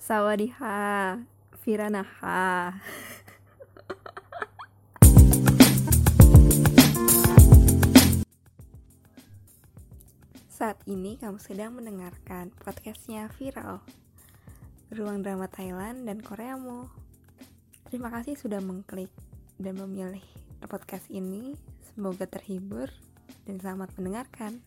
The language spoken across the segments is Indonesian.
Sawadiha, Firanaha. Saat ini kamu sedang mendengarkan podcastnya Viral, Ruang Drama Thailand dan Koreamu. Terima kasih sudah mengklik dan memilih podcast ini. Semoga terhibur dan selamat mendengarkan.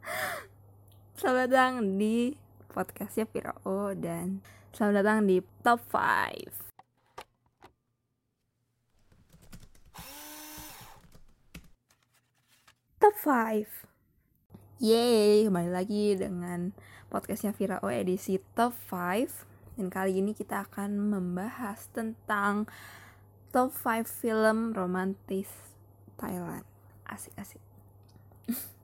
Selamat datang di podcastnya Virao dan selamat datang di Top 5 Top 5 Yeay, kembali lagi dengan podcastnya Virao edisi Top 5 Dan kali ini kita akan membahas tentang Top 5 film romantis Thailand. Asik-asik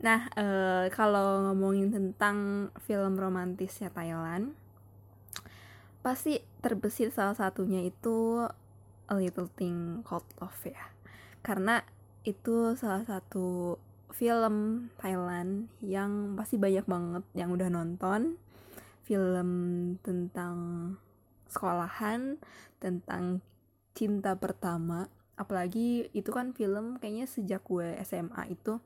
Nah, uh, kalau ngomongin tentang film romantisnya Thailand Pasti terbesit salah satunya itu A Little Thing Called Love ya. Karena itu salah satu film Thailand yang pasti banyak banget yang udah nonton. Film tentang sekolahan tentang cinta pertama. Apalagi itu kan film kayaknya sejak gue SMA itu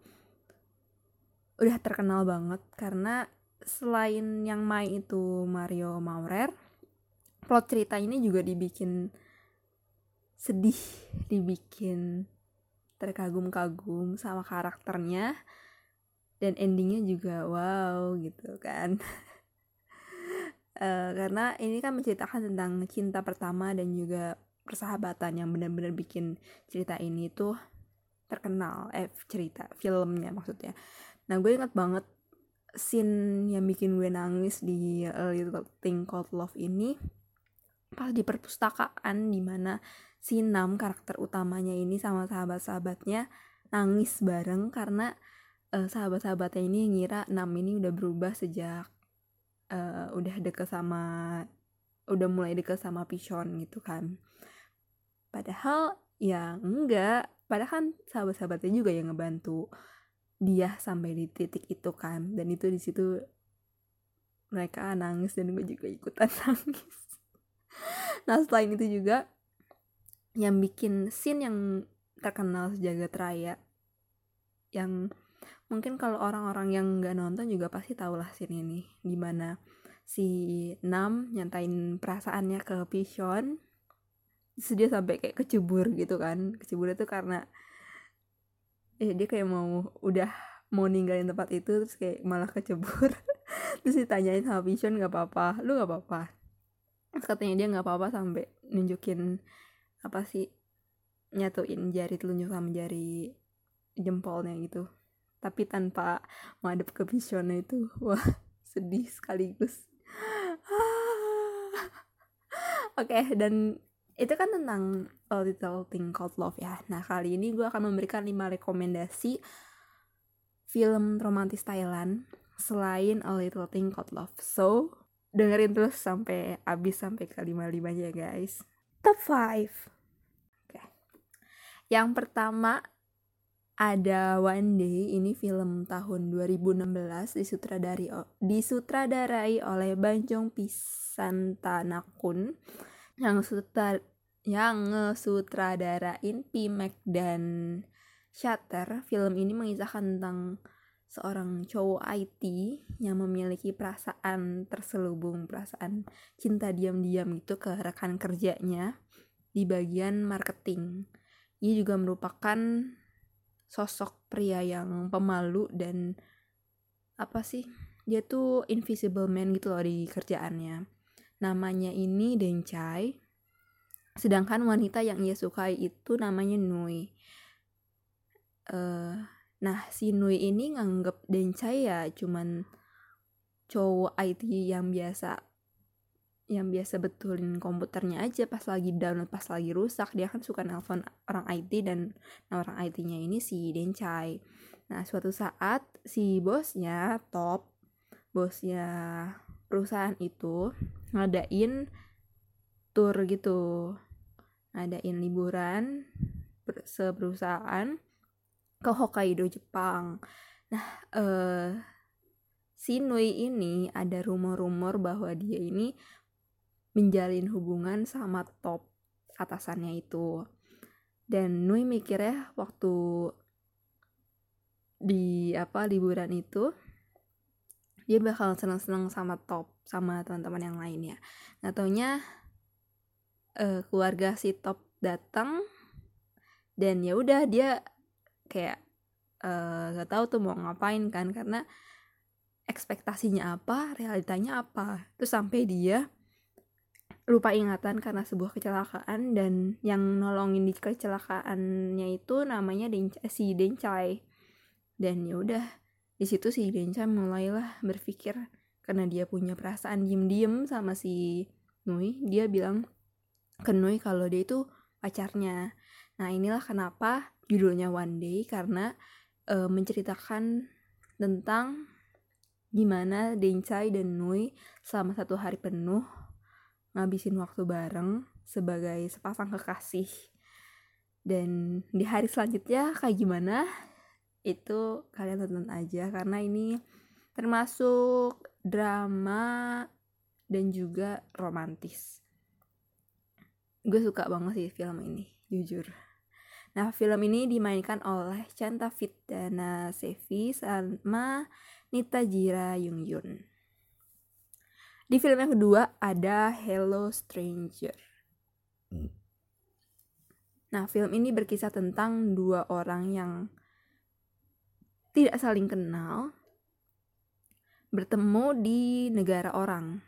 udah terkenal banget karena selain yang main itu Mario Maurer plot cerita ini juga dibikin sedih dibikin terkagum-kagum sama karakternya dan endingnya juga wow gitu kan. Uh, karena ini kan menceritakan tentang cinta pertama dan juga persahabatan yang benar-benar bikin cerita ini tuh terkenal eh cerita filmnya maksudnya nah gue ingat banget scene yang bikin gue nangis di A Little Thing Called Love ini pas di perpustakaan di mana si Nam karakter utamanya ini sama sahabat-sahabatnya nangis bareng karena uh, sahabat-sahabatnya ini ngira Nam ini udah berubah sejak uh, udah deket sama udah mulai deket sama Pichon gitu kan. Padahal ya enggak padahal kan sahabat-sahabatnya juga yang ngebantu dia sampai di titik itu kan. Dan itu di situ mereka nangis dan gue juga ikutan nangis. Nah selain itu juga yang bikin scene yang terkenal sejagat raya yang mungkin kalau orang-orang yang nggak nonton juga pasti tahu lah scene ini. Di mana si Nam nyatain perasaannya ke Pishon terus dia sampai kayak kecebur gitu kan. Kecebur itu karena eh dia kayak mau udah mau ninggalin tempat itu terus kayak malah kecebur. Terus ditanyain sama Pishon nggak apa-apa lu nggak apa-apa. Katanya dia nggak apa-apa sampai nunjukin apa sih nyatuin jari telunjuk sama jari jempolnya gitu. Tapi tanpa madep ke visionnya itu wah sedih sekaligus. Oke okay, dan itu kan tentang A Little Thing Called Love ya. Nah kali ini gue akan memberikan 5 rekomendasi film romantis Thailand selain A Little Thing Called Love. So dengerin terus sampai habis sampai ke lima limanya guys. Top 5 yang pertama ada One Day, ini film tahun 2016 disutradari disutradarai oleh Banjong Pisantanakun yang sutra yang ngesutradarain Pimek dan Shutter. Film ini mengisahkan tentang seorang cowok IT yang memiliki perasaan terselubung, perasaan cinta diam-diam gitu ke rekan kerjanya di bagian marketing ia juga merupakan sosok pria yang pemalu dan apa sih dia tuh invisible man gitu loh di kerjaannya namanya ini Dencai sedangkan wanita yang ia sukai itu namanya Nui. Uh, nah si Nui ini nganggep Dencai ya cuman cowok IT yang biasa yang biasa betulin komputernya aja. Pas lagi download pas lagi rusak dia kan suka nelpon orang IT dan nah orang IT-nya ini si Dencai nah suatu saat si bosnya top bosnya perusahaan itu ngadain tour gitu. Ngadain liburan seperusahaan ke Hokkaido Jepang. Nah eh si Nui ini ada rumor-rumor bahwa dia ini menjalin hubungan sama top atasannya itu. Dan Nui mikirnya waktu di apa liburan itu dia bakal seneng-seneng sama top sama teman-teman yang lainnya. Nggak taunya uh, keluarga si top datang dan ya udah dia kayak uh, eh, gak tahu tuh mau ngapain kan karena ekspektasinya apa realitanya apa. Terus sampai dia lupa ingatan karena sebuah kecelakaan dan yang nolongin di kecelakaannya itu namanya Denca, si Dencai. Dan ya udah di situ si Dencai mulailah berpikir karena dia punya perasaan diem-diem sama si Nui dia bilang ke Nui kalau dia itu pacarnya. Nah inilah kenapa judulnya One Day karena e, menceritakan tentang gimana Dencai dan Nui selama satu hari penuh ngabisin waktu bareng sebagai sepasang kekasih. Dan di hari selanjutnya kayak gimana itu kalian tonton aja karena ini termasuk drama dan juga romantis gue suka banget sih film ini jujur nah film ini dimainkan oleh Chanta Fitdana Sevi sama Nita Jira Yung Yun di film yang kedua ada Hello Stranger. Hmm. Nah, film ini berkisah tentang dua orang yang tidak saling kenal bertemu di negara orang.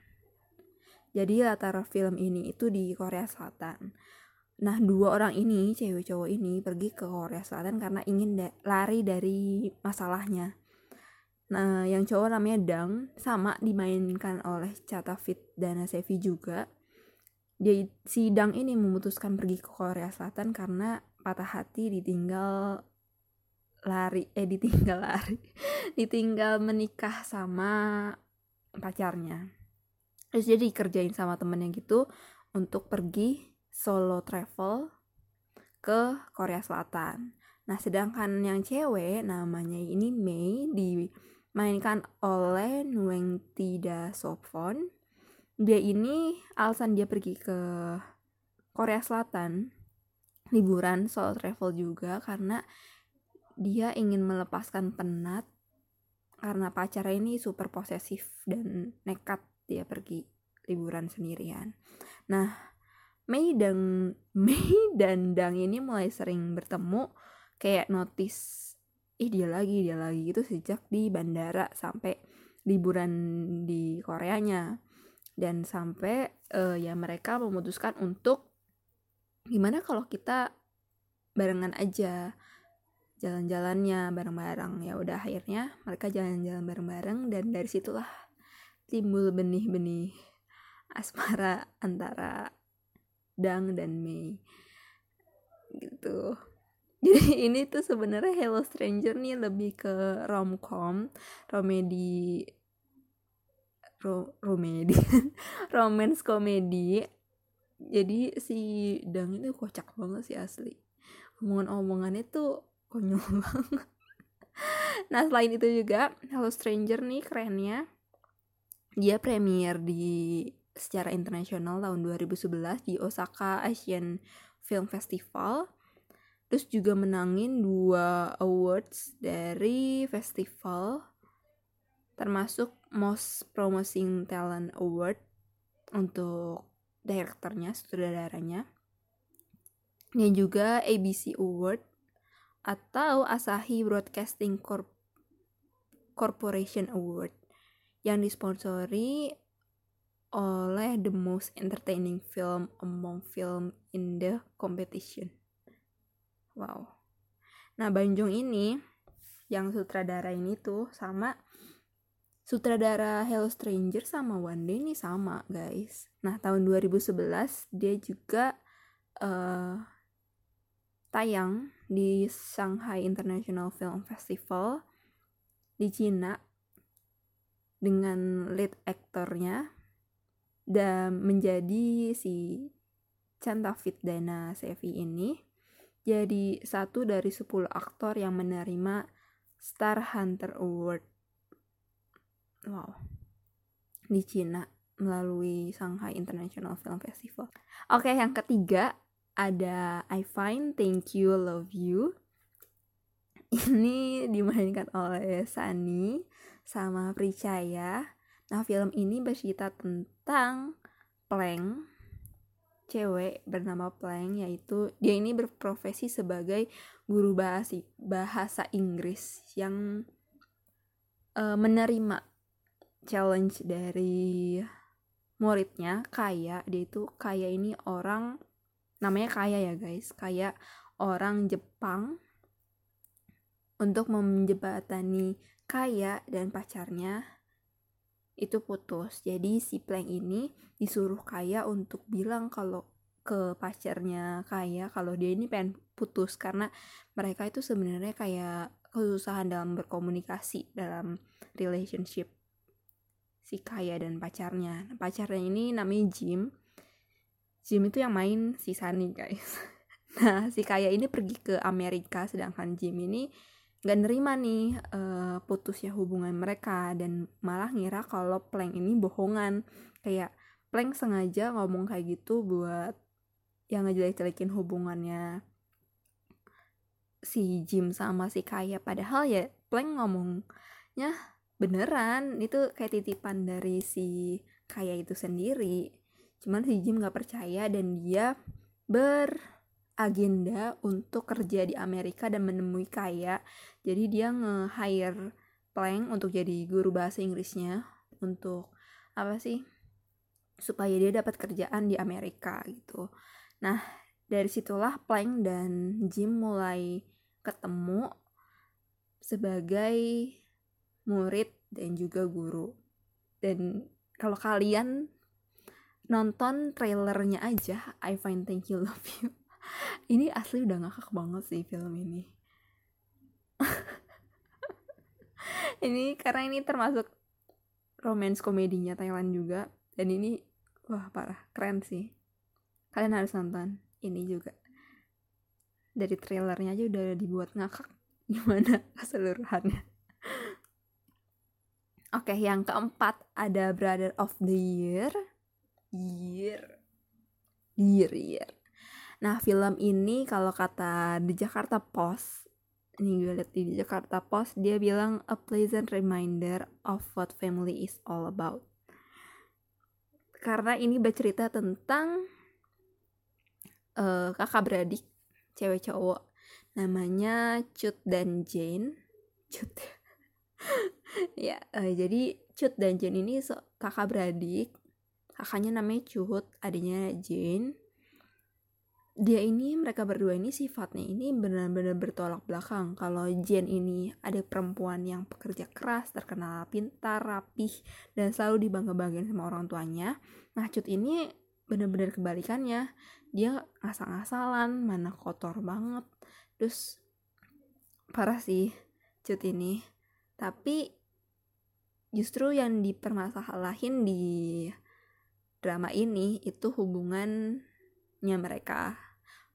Jadi latar film ini itu di Korea Selatan. Nah, dua orang ini, cewek cowok ini pergi ke Korea Selatan karena ingin da lari dari masalahnya. Nah, yang cowok namanya Dang sama dimainkan oleh Chatafit dan Sevi juga. Dia si Dang ini memutuskan pergi ke Korea Selatan karena patah hati ditinggal lari eh ditinggal lari. Ditinggal menikah sama pacarnya. Terus jadi kerjain sama temennya gitu untuk pergi solo travel ke Korea Selatan. Nah sedangkan yang cewek namanya ini Mei di mainkan oleh Nueng Tida Sopon. Dia ini alasan dia pergi ke Korea Selatan. Liburan solo travel juga karena dia ingin melepaskan penat karena pacarnya ini super posesif dan nekat dia pergi liburan sendirian. Nah, Mei dan Mei dan Dang ini mulai sering bertemu kayak notice ih dia lagi dia lagi itu sejak di bandara sampai liburan di Koreanya dan sampai uh, ya mereka memutuskan untuk gimana kalau kita barengan aja jalan-jalannya bareng-bareng. Ya udah akhirnya mereka jalan-jalan bareng-bareng dan dari situlah timbul benih-benih asmara antara Dang dan Mei. Gitu. Jadi ini tuh sebenarnya Hello Stranger nih lebih ke romcom romedi ro romedi romance komedi. Jadi si Dang itu kocak banget sih asli. Omongan-omongannya tuh konyol banget. Nah selain itu juga Hello Stranger nih kerennya. Dia premier di secara internasional tahun 2011 di Osaka Asian Film Festival. Terus juga menangin dua awards dari festival termasuk Most Promising Talent Award untuk direkturnya, sutradaranya. Dan juga ABC Award atau Asahi Broadcasting Corp Corporation Award yang disponsori oleh The Most Entertaining Film Among Film in the Competition. Wow. Nah, Banjong ini yang sutradara ini tuh sama sutradara Hello Stranger sama One Day ini sama, guys. Nah, tahun 2011 dia juga uh, tayang di Shanghai International Film Festival di Cina dengan lead aktornya dan menjadi si Chantavit Dana Sevi ini jadi satu dari 10 aktor yang menerima Star Hunter Award. wow di Cina melalui Shanghai International Film Festival. Oke, yang ketiga ada I Find Thank You Love You. Ini dimainkan oleh Sani sama Pricaya. Nah, film ini bercerita tentang Plank, cewek bernama Plank, yaitu dia ini berprofesi sebagai guru bahasa, bahasa Inggris yang uh, menerima challenge dari muridnya kaya dia itu kaya ini orang namanya kaya ya guys kaya orang Jepang untuk menjebatani kaya dan pacarnya itu putus jadi si Plank ini disuruh kaya untuk bilang kalau ke pacarnya kaya kalau dia ini pengen putus karena mereka itu sebenarnya kayak kesusahan dalam berkomunikasi dalam relationship si Kaya dan pacarnya. Nah, pacarnya ini namanya Jim. Jim itu yang main si Sunny guys. Nah si Kaya ini pergi ke Amerika sedangkan Jim ini gak nerima nih uh, putusnya hubungan mereka dan malah ngira kalau Plank ini bohongan. Kayak Plank sengaja ngomong kayak gitu buat yang ngejelek-jelekin hubungannya si Jim sama si Kaya padahal ya Plank ngomongnya beneran itu kayak titipan dari si kaya itu sendiri cuman si Jim gak percaya dan dia beragenda untuk kerja di Amerika dan menemui kaya. Jadi dia nge-hire Plank untuk jadi guru bahasa Inggrisnya untuk apa sih supaya dia dapat kerjaan di Amerika gitu. Nah dari situlah Plank dan Jim mulai ketemu sebagai murid dan juga guru. Dan kalau kalian nonton trailernya aja I Find Thank You Love You. Ini asli udah ngakak banget sih film ini. Ini karena ini termasuk romance komedinya Thailand juga. Dan ini wah parah. Keren sih. Kalian harus nonton ini juga. Dari trailernya aja udah dibuat ngakak. Gimana keseluruhannya? Oke, yang keempat ada Brother of the Year. Year. Year, year. Nah, film ini kalau kata di Jakarta Post, ini gue liat di Jakarta Post, dia bilang a pleasant reminder of what family is all about. Karena ini bercerita tentang uh, kakak beradik, cewek cowok, namanya Cut dan Jane. Cut ya uh, jadi Cut dan Jane ini so, kakak beradik kakaknya namanya Cut adiknya Jane dia ini mereka berdua ini sifatnya ini benar-benar bertolak belakang. Kalau Jane ini ada perempuan yang pekerja keras terkenal pintar rapih dan selalu dibangga-banggain sama orang tuanya nah Cut ini benar-benar kebalikannya. Dia asal-asalan mana kotor banget. Terus parah sih Cut ini. Tapi justru yang dipermasalahin di drama ini itu hubungannya mereka.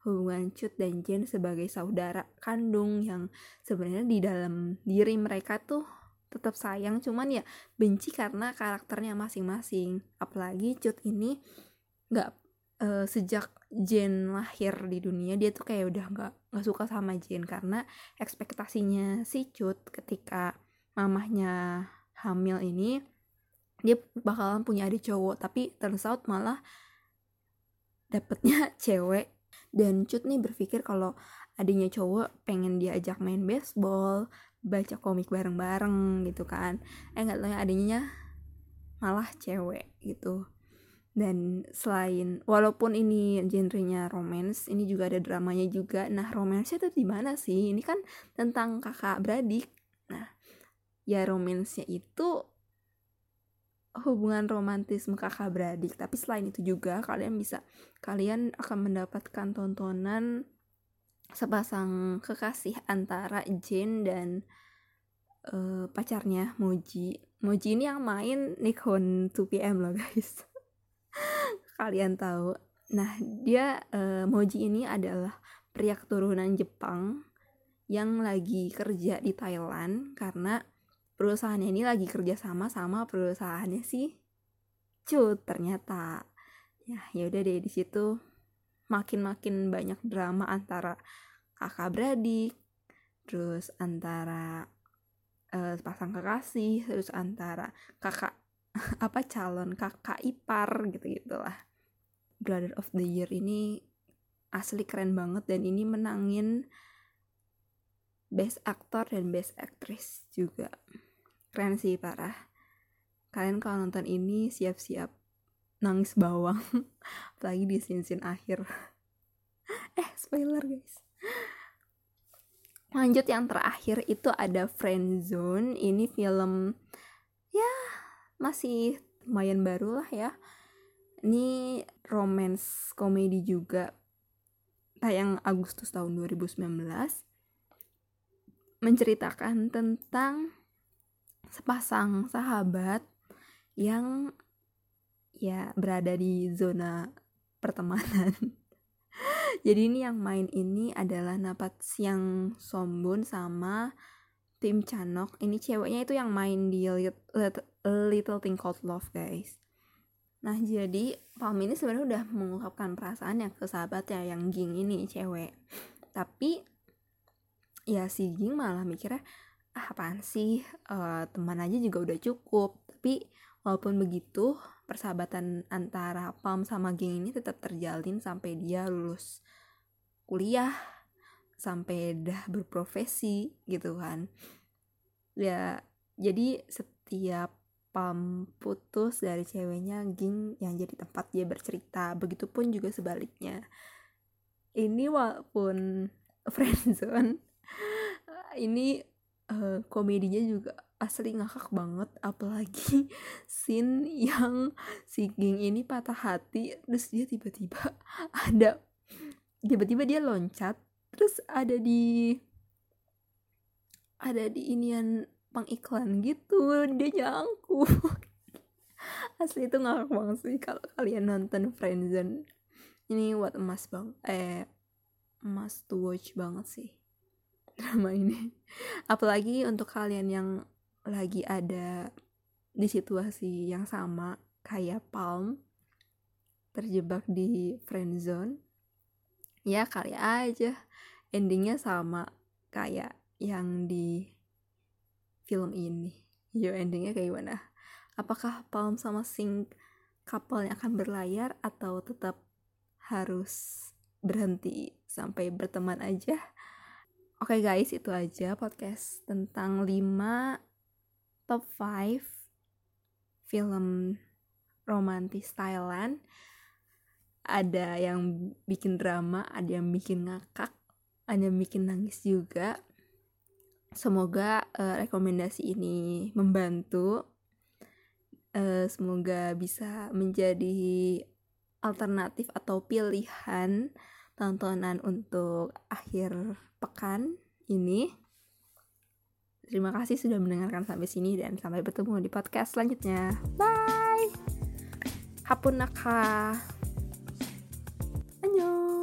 Hubungan Cut dan Jen sebagai saudara kandung yang sebenarnya di dalam diri mereka tuh tetap sayang cuman ya benci karena karakternya masing-masing. Apalagi Cut ini nggak uh, sejak Jen lahir di dunia dia tuh kayak udah nggak nggak suka sama Jen karena ekspektasinya si Cut ketika mamahnya hamil ini dia bakalan punya adik cowok tapi turns out malah dapetnya cewek. Dan Cut nih berpikir kalau adiknya cowok pengen diajak main baseball baca komik bareng-bareng gitu kan. Eh nggak tahu adiknya malah cewek gitu. Dan selain walaupun ini genrenya romance ini juga ada dramanya juga. Nah romance itu di mana sih? Ini kan tentang kakak beradik. Nah ya romansnya itu hubungan romantis kakak beradik. Tapi selain itu juga kalian bisa kalian akan mendapatkan tontonan sepasang kekasih antara Jane dan uh, pacarnya Moji. Moji ini yang main Nikon 2PM loh guys. Kalian tahu. Nah dia uh, Moji ini adalah pria keturunan Jepang yang lagi kerja di Thailand karena perusahaannya ini lagi kerja sama sama perusahaannya sih cut ternyata. Ya ya udah deh di situ. Makin makin banyak drama antara kakak beradik terus antara uh, pasang kekasih terus antara kakak apa calon kakak ipar gitu gitulah Brother of the Year ini asli keren banget dan ini menangin best actor dan best actress juga keren sih parah. Kalian kalau nonton ini siap-siap nangis bawang apalagi di scene-scene akhir. Eh spoiler guys. Lanjut yang terakhir itu ada Friendzone. Ini film ya masih lumayan baru lah ya. Ini romance komedi juga tayang Agustus tahun 2019 menceritakan tentang sepasang sahabat yang ya berada di zona pertemanan. Jadi ini yang main ini adalah Napat Siang Sombun sama tim Chanok. Ini ceweknya itu yang main di Little, Little Thing Called Love guys. Nah jadi Palm ini sebenarnya udah mengungkapkan perasaannya ke sahabatnya yang Ging ini cewek. Tapi ya si Ging malah mikirnya ah apaan sih? Uh, teman aja juga udah cukup. Tapi walaupun begitu persahabatan antara Palm sama geng ini tetap terjalin sampai dia lulus kuliah sampai dah berprofesi gitu kan. Ya jadi setiap Palm putus dari ceweknya Ging yang jadi tempat dia bercerita begitupun juga sebaliknya. Ini walaupun friendzone ini uh, komedinya juga asli ngakak banget apalagi scene yang si Ging ini patah hati terus dia tiba-tiba ada tiba-tiba dia loncat terus ada di ada di inian pengiklan gitu dia nyangkut. Asli itu ngakak banget sih kalau kalian nonton Friendzone ini buat emas bang eh emas to watch banget sih drama ini. Apalagi untuk kalian yang lagi ada di situasi yang sama kayak Palm terjebak di friend zone ya kali aja. Endingnya sama kayak yang di film ini. Yo endingnya kayak gimana? Apakah Palm sama couple yang akan berlayar atau tetap harus berhenti sampai berteman aja Oke okay guys, itu aja podcast tentang 5 top 5 film romantis Thailand. Ada yang bikin drama ada yang bikin ngakak ada yang bikin nangis juga. Semoga uh, rekomendasi ini membantu. Uh, semoga bisa menjadi alternatif atau pilihan tontonan untuk akhir pekan ini Terima kasih sudah mendengarkan sampai sini dan sampai bertemu di podcast selanjutnya. Bye. Hapun naka. Annyeong.